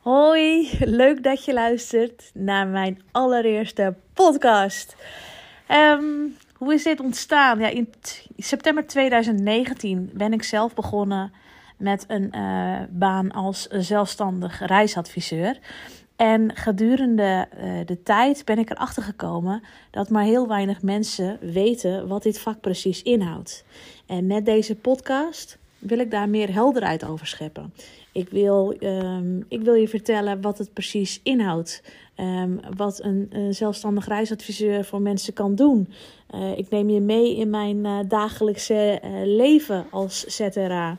Hoi, leuk dat je luistert naar mijn allereerste podcast. Ehm, hoe is dit ontstaan? Ja, in september 2019 ben ik zelf begonnen met een uh, baan als zelfstandig reisadviseur. En gedurende uh, de tijd ben ik erachter gekomen dat maar heel weinig mensen weten wat dit vak precies inhoudt. En met deze podcast wil ik daar meer helderheid over scheppen. Ik wil, um, ik wil je vertellen wat het precies inhoudt. Um, wat een, een, zelfstandig reisadviseur voor mensen kan doen. Uh, ik neem je mee in mijn uh, dagelijkse uh, leven als ZRA.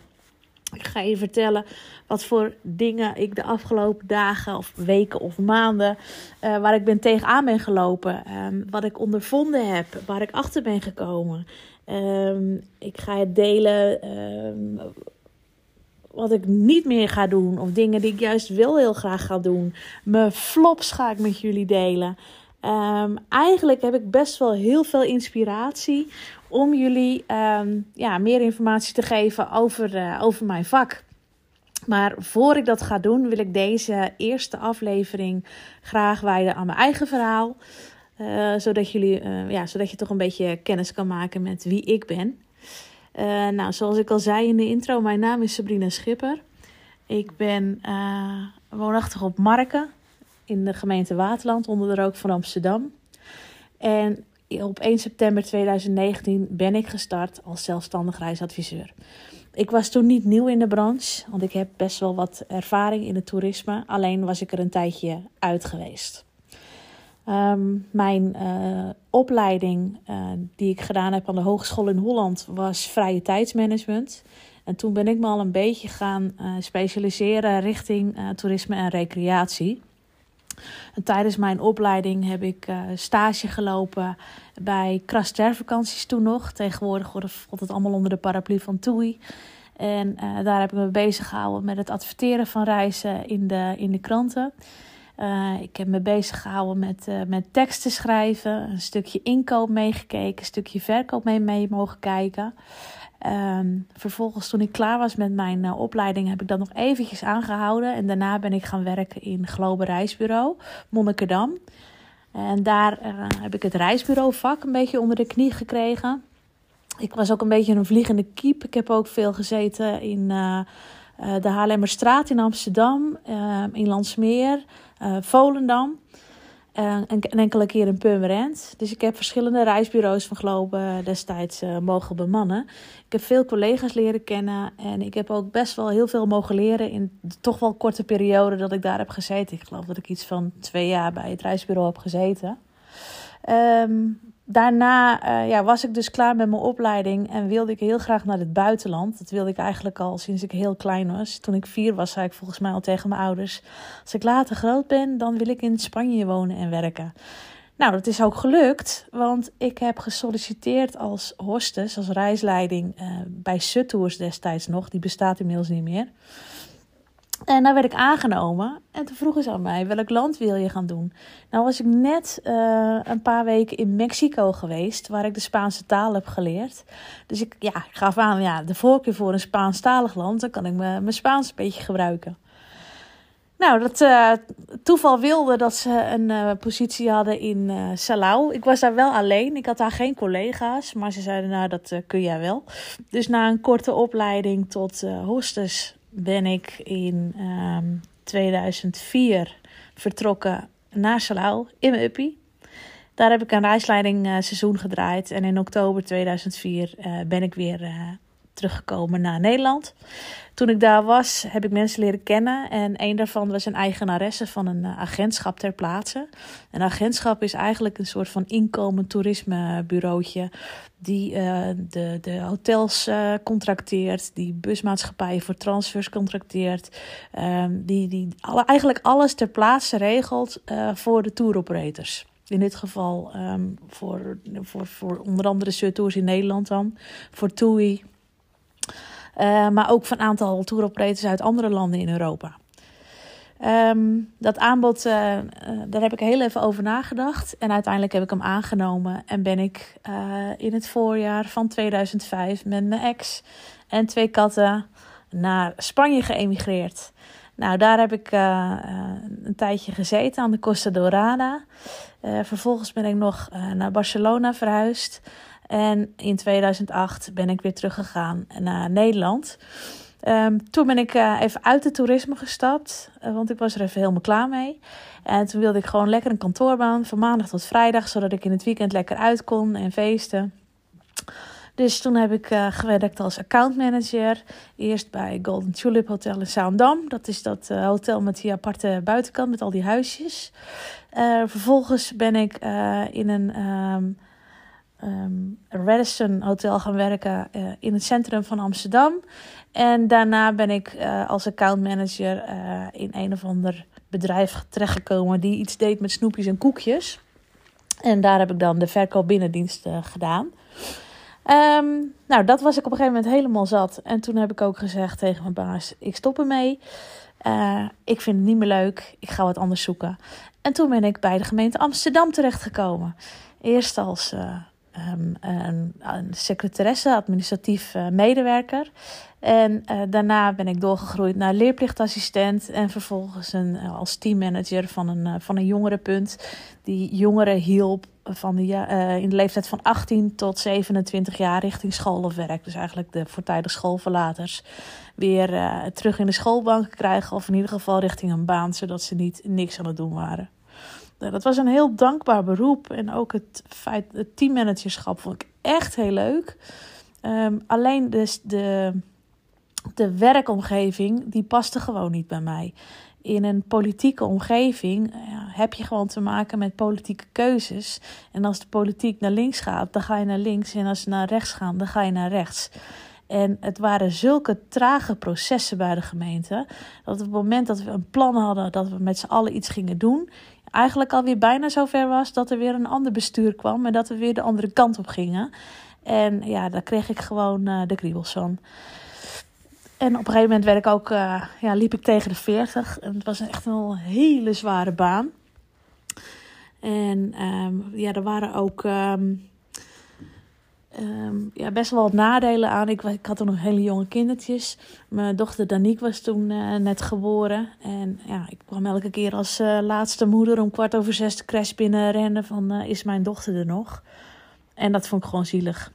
Ik ga je vertellen wat voor dingen ik de afgelopen dagen of weken of maanden waar ik ben tegenaan ben gelopen. Um, wat ik ondervonden heb, waar ik achter ben gekomen. Um, ik ga het delen um, wat ik niet meer ga doen. Of dingen die ik juist wel heel graag ga doen. Mijn flops ga ik met jullie delen. Um, eigenlijk heb ik best wel heel veel inspiratie om jullie ja, meer informatie te geven over, uh, over mijn vak. Maar voor ik dat ga doen, wil ik deze eerste aflevering graag wijden aan mijn eigen verhaal. Uh, zodat, jullie, uh, ja, zodat je toch een beetje kennis kan maken met wie ik ben. Uh, nou, zoals ik al zei in de intro, mijn naam is Sabrina Schipper. Ik ben woonachtig op Marken in de gemeente Waterland, onder de rook van Amsterdam. En op 1 september 2019 ben ik gestart als zelfstandig reisadviseur. Ik was toen niet nieuw in de branche, want ik heb best wel wat ervaring in het toerisme. Alleen was ik er een tijdje uit geweest. Um, mijn uh, opleiding uh, die ik gedaan heb aan de Hogeschool in Holland was vrije tijdsmanagement. En toen ben ik me al een beetje gaan uh, specialiseren richting toerisme en recreatie. En tijdens mijn opleiding heb ik stage gelopen bij Krastervakanties toen nog. Tegenwoordig wordt het allemaal onder de paraplu van TUI. En daar heb ik me bezig gehouden met het adverteren van reizen in de, in de kranten. Uh, ik heb me bezig gehouden met, uh, met teksten schrijven, een stukje inkoop meegekeken, een stukje verkoop mee, mee mogen kijken. Um, vervolgens, toen ik klaar was met mijn uh, opleiding, heb ik dat nog eventjes aangehouden. En daarna ben ik gaan werken in Globe Reisbureau, Monnikerdam. En daar heb ik het reisbureauvak een beetje onder de knie gekregen. Ik was ook een beetje een vliegende kiep. Ik heb ook veel gezeten in de Haarlemmerstraat in Amsterdam, in Landsmeer uh, Volendam. Uh, en enkele keer in Purmerend. Dus ik heb verschillende reisbureaus van Globe destijds uh, mogen bemannen. Ik heb veel collega's leren kennen. En ik heb ook best wel heel veel mogen leren in de toch wel korte periode dat ik daar heb gezeten. Ik geloof dat ik iets van twee jaar bij het reisbureau heb gezeten. Um, daarna uh, ja, was ik dus klaar met mijn opleiding en wilde ik heel graag naar het buitenland. Dat wilde ik eigenlijk al sinds ik heel klein was. Toen ik vier was, zei ik volgens mij al tegen mijn ouders: Als ik later groot ben, dan wil ik in Spanje wonen en werken. Nou, dat is ook gelukt, want ik heb gesolliciteerd als hostess, als reisleiding uh, bij Suttours destijds nog. Die bestaat inmiddels niet meer. En daar werd ik aangenomen. En toen vroegen ze aan mij, welk land wil je gaan doen? Nou was ik net uh, een paar weken in Mexico geweest, waar ik de Spaanse taal heb geleerd. Dus ik, ja, gaf aan, ja, de voorkeur voor een Spaanstalig land, dan kan ik mijn Spaans een beetje gebruiken. Nou, dat uh, toeval wilde dat ze een uh, positie hadden in uh, Salau. Ik was daar wel alleen. Ik had daar geen collega's. Maar ze zeiden, nou, dat kun jij wel. Dus na een korte opleiding tot hostess ben ik in um, ehm, 2004 vertrokken naar Salau in mijn uppie. Daar heb ik een reisleiding uh, seizoen gedraaid. En in oktober 2004 uh, ben ik weer uh, teruggekomen naar Nederland. Toen ik daar was, heb ik mensen leren kennen. En een daarvan was een eigenaresse van een agentschap ter plaatse. Een agentschap is eigenlijk een soort van inkomend toerismebureautje. Die uh, de, de hotels uh, contracteert, die busmaatschappijen voor transfers contracteert. Um, die die alle, eigenlijk alles ter plaatse regelt voor de touroperators. In dit geval ehm, voor, voor, voor onder andere surtours in Nederland dan. Voor TUI. Uh, maar ook van een aantal touroperators uit andere landen in Europa. Um, dat aanbod, uh, uh, daar heb ik heel even over nagedacht. En uiteindelijk heb ik hem aangenomen. En ben ik uh, in het voorjaar van 2005 met mijn ex en twee katten naar Spanje geëmigreerd. Nou, daar heb ik een tijdje gezeten aan de Costa Dorada. vervolgens ben ik nog naar Barcelona verhuisd. En in 2008 ben ik weer teruggegaan naar Nederland. Um, toen ben ik uh, even uit het toerisme gestapt, uh, want ik was er even helemaal klaar mee. En toen wilde ik gewoon lekker een kantoorbaan van maandag tot vrijdag, zodat ik in het weekend lekker uit kon en feesten. Dus toen heb ik uh, gewerkt als accountmanager. Eerst bij Golden Tulip Hotel in Zaandam. Dat is dat hotel met die aparte buitenkant met al die huisjes. vervolgens ben ik in een um, um, Radisson Hotel gaan werken in het centrum van Amsterdam. En daarna ben ik uh, als accountmanager uh, in een of ander bedrijf terechtgekomen die iets deed met snoepjes en koekjes. En daar heb ik dan de verkoop binnendienst uh, gedaan. Um, nou, dat was ik op een gegeven moment helemaal zat. En toen heb ik ook gezegd tegen mijn baas: ik stop ermee. ik vind het niet meer leuk. Ik ga wat anders zoeken. En toen ben ik bij de gemeente Amsterdam terechtgekomen. Eerst als um, een, secretaresse, administratief medewerker. En uh, daarna ben ik doorgegroeid naar leerplichtassistent en vervolgens een, uh, als teammanager van een, uh, van een jongerenpunt. Die jongeren hielp van de, in de leeftijd van 18 tot 27 jaar richting school of werk. Dus eigenlijk de voortijdig schoolverlaters weer terug in de schoolbank krijgen of in ieder geval richting een baan, zodat ze niet niks aan het doen waren. Dat was een heel dankbaar beroep en ook het feit, het teammanagerschap vond ik echt heel leuk. Um, alleen dus de de werkomgeving, die paste gewoon niet bij mij. In een politieke omgeving ja, heb je gewoon te maken met politieke keuzes. En als de politiek naar links gaat, dan ga je naar links. En als ze naar rechts gaan, dan ga je naar rechts. En het waren zulke trage processen bij de gemeente. Dat op het moment dat we een plan hadden dat we met z'n allen iets gingen doen. Eigenlijk alweer bijna zover was dat er weer een ander bestuur kwam. En dat we weer de andere kant op gingen. En ja, daar kreeg ik gewoon uh, de kriebels van. En op een gegeven moment werd ik ook, uh, ja, liep ik tegen de 40. En het was echt een hele zware baan. En um, ja, er waren ook um, um, ja, best wel wat nadelen aan. Ik, ik had toen nog hele jonge kindertjes. Mijn dochter Danique was toen uh, net geboren. En ja, ik kwam elke keer als uh, laatste moeder om kwart over zes de crash binnenrennen van is mijn dochter er nog? En dat vond ik gewoon zielig.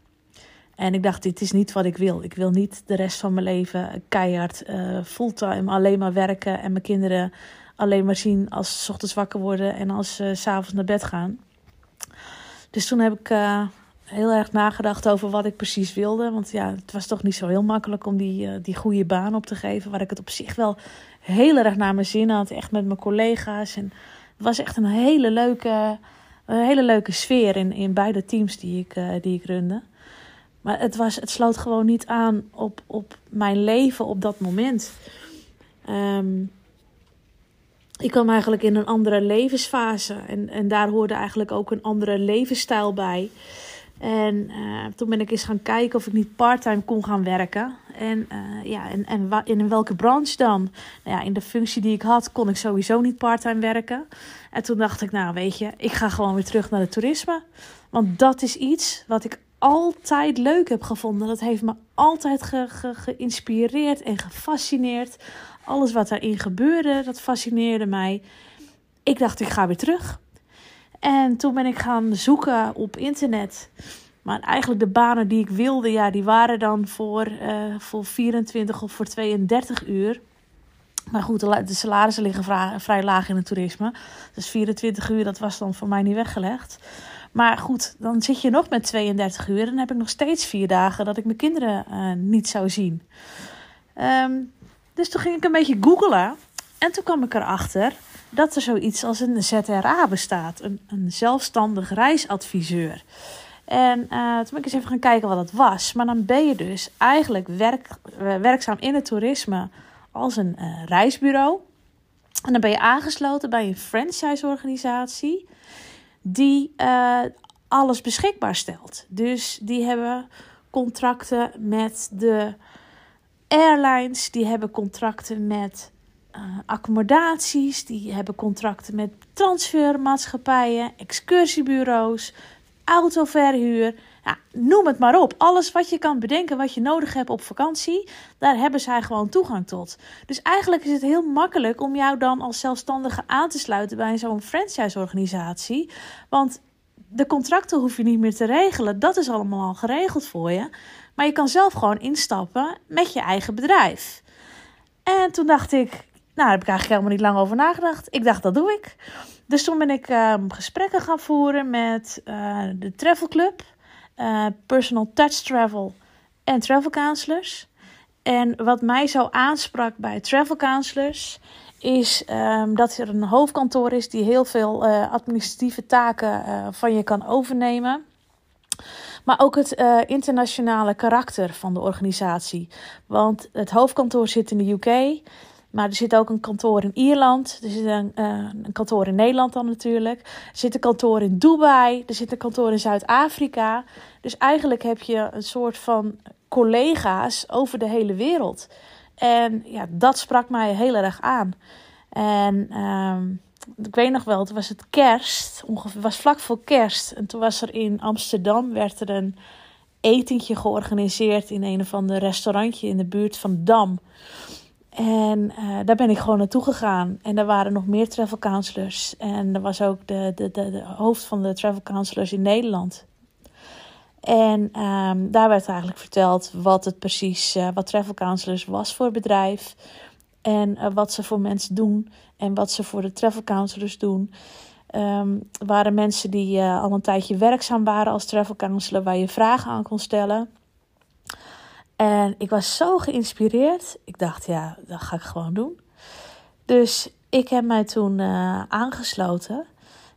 En ik dacht, dit is niet wat ik wil. Ik wil niet de rest van mijn leven keihard fulltime alleen maar werken en mijn kinderen alleen maar zien als ze ochtends wakker worden en als ze s s'avonds naar bed gaan. Dus toen heb ik heel erg nagedacht over wat ik precies wilde. Want ja, het was toch niet zo heel makkelijk om die, uh, die goede baan op te geven. Waar ik het op zich wel heel erg naar mijn zin had. Echt met mijn collega's. En het was echt een hele leuke, een hele leuke sfeer in, in beide teams die ik, die ik runde. Maar het, was, het sloot gewoon niet aan op, op mijn leven op dat moment. Um, ik kwam eigenlijk in een andere levensfase. En, en daar hoorde eigenlijk ook een andere levensstijl bij. En uh, toen ben ik eens gaan kijken of ik niet parttime kon gaan werken. En, uh, ja, en, en in welke branche dan? Nou ja, in de functie die ik had, kon ik sowieso niet parttime werken. En toen dacht ik, nou weet je, ik ga gewoon weer terug naar het toerisme. Want dat is iets wat ik altijd leuk heb gevonden. Dat heeft me altijd ge, ge, geïnspireerd en gefascineerd. Alles wat daarin gebeurde, dat fascineerde mij. Ik dacht, ik ga weer terug. En toen ben ik gaan zoeken op internet. Maar eigenlijk de banen die ik wilde, ja, die waren dan voor, uh, voor 24 of voor 32 uur. Maar goed, de salarissen liggen vrij laag in het toerisme. Dus 24 uur, dat was dan voor mij niet weggelegd. Maar goed, dan zit je nog met 32 uur. En dan heb ik nog steeds vier dagen dat ik mijn kinderen uh, niet zou zien. Um, dus toen ging ik een beetje googlen. En toen kwam ik erachter dat er zoiets als een ZRA bestaat. Een, een zelfstandig reisadviseur. En uh, toen ben ik eens even gaan kijken wat dat was. Maar dan ben je dus eigenlijk werk, uh, werkzaam in het toerisme als een uh, reisbureau. En dan ben je aangesloten bij een franchise-organisatie die uh, alles beschikbaar stelt. Dus die hebben contracten met de airlines, die hebben contracten met uh, accommodaties, die hebben contracten met transfermaatschappijen, excursiebureaus, autoverhuur. Ja, noem het maar op. Alles wat je kan bedenken, wat je nodig hebt op vakantie, daar hebben zij gewoon toegang tot. Dus eigenlijk is het heel makkelijk om jou dan als zelfstandige aan te sluiten bij zo'n franchise-organisatie. Want de contracten hoef je niet meer te regelen. Dat is allemaal al geregeld voor je. Maar je kan zelf gewoon instappen met je eigen bedrijf. En toen dacht ik, nou, daar heb ik eigenlijk helemaal niet lang over nagedacht. Ik dacht, dat doe ik. Dus toen ben ik uh, gesprekken gaan voeren met uh, de Travel Club, uh, Personal Touch Travel en Travel Counselors. En wat mij zo aansprak bij Travel Counselors is um, dat er een hoofdkantoor is die heel veel administratieve taken van je kan overnemen. Maar ook het internationale karakter van de organisatie. Want het hoofdkantoor zit in de UK. Maar er zit ook een kantoor in Ierland. Er zit een, uh, een kantoor in Nederland dan natuurlijk. Er zit een kantoor in Dubai. Er zit een kantoor in Zuid-Afrika. Dus eigenlijk heb je een soort van collega's over de hele wereld. En ja, dat sprak mij heel erg aan. En um, ik weet nog wel, toen was het kerst, ongeveer, was vlak voor kerst. En toen was er in Amsterdam, werd er een etentje georganiseerd in een of ander restaurantje in de buurt van Dam. En uh, daar ben ik gewoon naartoe gegaan. En er waren nog meer travel counselors. En er was ook de, de, de, de hoofd van de travel counselors in Nederland. En um, daar werd eigenlijk verteld wat het precies, uh, wat travel counselors was voor bedrijf. En uh, wat ze voor mensen doen en wat ze voor de travel counselors doen. Um, waren mensen die al een tijdje werkzaam waren als travel counselor, waar je vragen aan kon stellen. En ik was zo geïnspireerd. Ik dacht, ja, dat ga ik gewoon doen. Dus ik heb mij toen uh, aangesloten.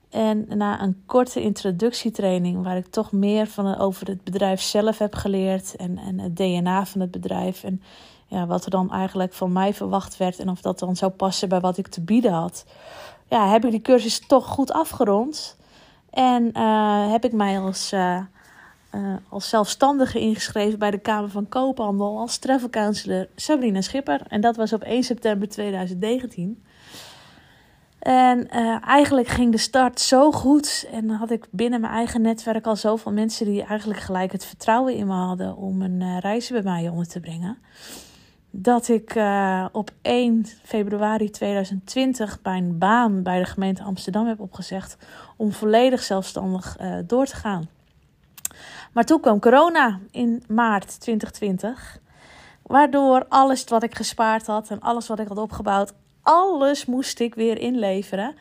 En na een korte introductietraining, waar ik toch meer van over het bedrijf zelf heb geleerd en, en het DNA van het bedrijf. En ja, wat er dan eigenlijk van mij verwacht werd en of dat dan zou passen bij wat ik te bieden had. Ja, heb ik die cursus toch goed afgerond. En uh, heb ik mij als, uh, als zelfstandige ingeschreven bij de Kamer van Koophandel als travel counselor Sabrina Schipper. En dat was op 1 september 2019. En eigenlijk ging de start zo goed. En had ik binnen mijn eigen netwerk al zoveel mensen die eigenlijk gelijk het vertrouwen in me hadden om een reis bij mij onder te brengen dat ik uh, op 1 februari 2020 mijn baan bij de gemeente Amsterdam heb opgezegd om volledig zelfstandig uh, door te gaan. Maar toen kwam corona in maart 2020, waardoor alles wat ik gespaard had en alles wat ik had opgebouwd, alles moest ik weer inleveren.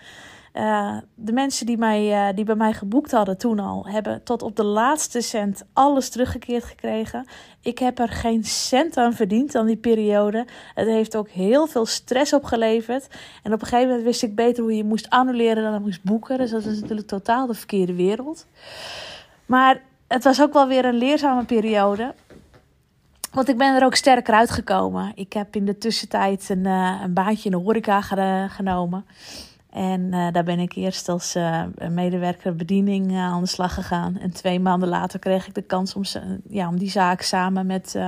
Uh, de mensen die, mij, uh, die bij mij geboekt hadden toen al, hebben tot op de laatste cent alles teruggekeerd gekregen. Ik heb er geen cent aan verdiend aan die periode. Het heeft ook heel veel stress opgeleverd. En op een gegeven moment wist ik beter hoe je moest annuleren dan moest boeken. Dus dat is natuurlijk totaal de verkeerde wereld. Maar het was ook wel weer een leerzame periode. Want ik ben er ook sterker uitgekomen. Ik heb in de tussentijd een, uh, een baantje in de horeca genomen. En uh, daar ben ik eerst als uh, medewerker bediening aan de slag gegaan. En twee maanden later kreeg ik de kans om, ja, om die zaak samen met,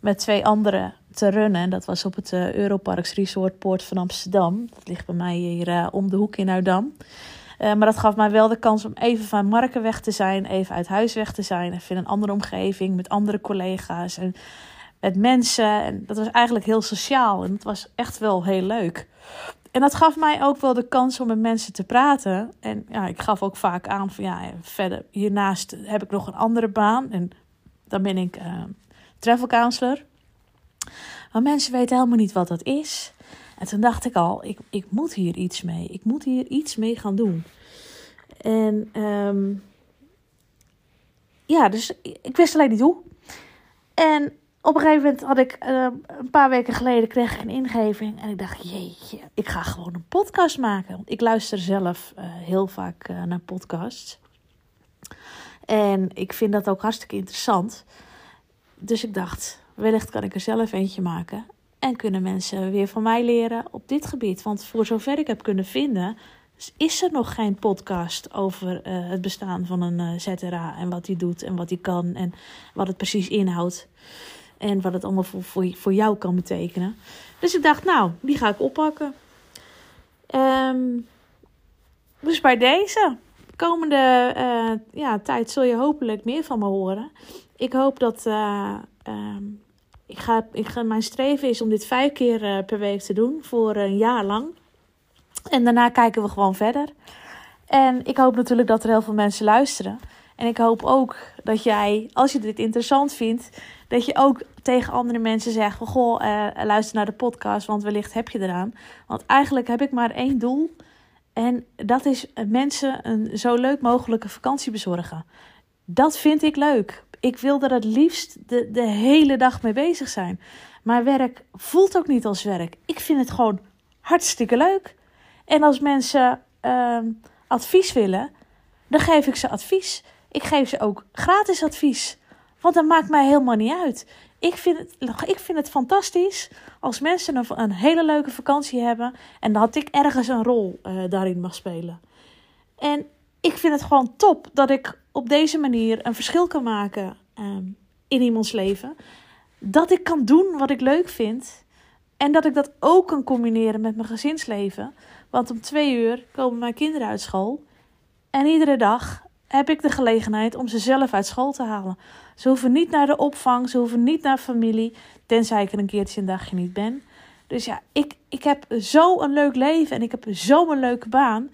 met twee anderen te runnen. En dat was op het Europarks Resort Poort van Amsterdam. Dat ligt bij mij hier om de hoek in Uitdam. maar dat gaf mij wel de kans om even van Marken weg te zijn, even uit huis weg te zijn. Even in een andere omgeving, met andere collega's en met mensen. En dat was eigenlijk heel sociaal en het was echt wel heel leuk. En dat gaf mij ook wel de kans om met mensen te praten. En ja, ik gaf ook vaak aan van ja, verder hiernaast heb ik nog een andere baan. En dan ben ik uh, travel counselor. Maar mensen weten helemaal niet wat dat is. En toen dacht ik al, ik, ik moet hier iets mee. Ik moet hier iets mee gaan doen. En um, ja, dus ik wist alleen niet hoe. En op een gegeven moment had ik uh, een paar weken geleden kreeg ik een ingeving en ik dacht jeetje, ik ga gewoon een podcast maken. Want ik luister zelf uh, heel vaak uh, naar podcasts. En ik vind dat ook hartstikke interessant. Dus ik dacht, wellicht kan ik er zelf eentje maken. En kunnen mensen weer van mij leren op dit gebied. Want voor zover ik heb kunnen vinden, is er nog geen podcast over eh, het bestaan van een uh, ZRA en wat hij doet en wat hij kan en wat het precies inhoudt. En wat het allemaal voor, jou kan betekenen. Dus ik dacht, nou, die ga ik oppakken. Um, dus bij deze komende uh, ja, tijd zul je hopelijk meer van me horen. Ik hoop dat. Um, ik ga, ik ga, mijn streven is om dit vijf keer uh, per week te doen voor een jaar lang. En daarna kijken we gewoon verder. En ik hoop natuurlijk dat er heel veel mensen luisteren. En ik hoop ook dat jij, als je dit interessant vindt, dat je ook tegen andere mensen zegt: Goh, uh, luister naar de podcast, want wellicht heb je eraan. Want eigenlijk heb ik maar één doel. En dat is mensen een zo leuk mogelijke vakantie bezorgen. Dat vind ik leuk. Ik wil er het liefst de, de hele dag mee bezig zijn. Maar werk voelt ook niet als werk. Ik vind het gewoon hartstikke leuk. En als mensen uh, advies willen, dan geef ik ze advies. Ik geef ze ook gratis advies. Want dat maakt mij helemaal niet uit. Ik vind het, ik vind het fantastisch als mensen een, hele leuke vakantie hebben en dat ik ergens een rol uh, daarin mag spelen. En ik vind het gewoon top dat ik op deze manier een verschil kan maken um, in iemands leven. Dat ik kan doen wat ik leuk vind. En dat ik dat ook kan combineren met mijn gezinsleven. Want om twee uur komen mijn kinderen uit school. En iedere dag heb ik de gelegenheid om ze zelf uit school te halen. Ze hoeven niet naar de opvang, ze hoeven niet naar familie, tenzij ik er een keertje een dagje niet ben. Dus ja, ik, ik heb zo een leuk leven en ik heb zo een leuke baan.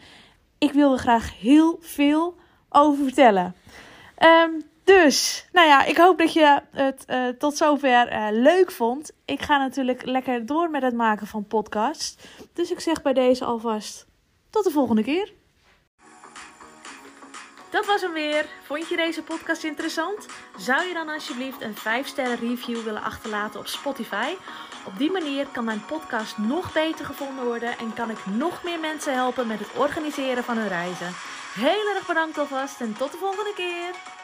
Ik wil er graag heel veel over vertellen. Um, dus, nou ja, ik hoop dat je het uh, tot zover uh, leuk vond. Ik ga natuurlijk lekker door met het maken van podcasts. Dus ik zeg bij deze alvast tot de volgende keer. Dat was hem weer. Vond je deze podcast interessant? Zou je dan alsjeblieft een 5-sterren review willen achterlaten op Spotify? Op die manier kan mijn podcast nog beter gevonden worden en kan ik nog meer mensen helpen met het organiseren van hun reizen. Heel erg bedankt alvast en tot de volgende keer.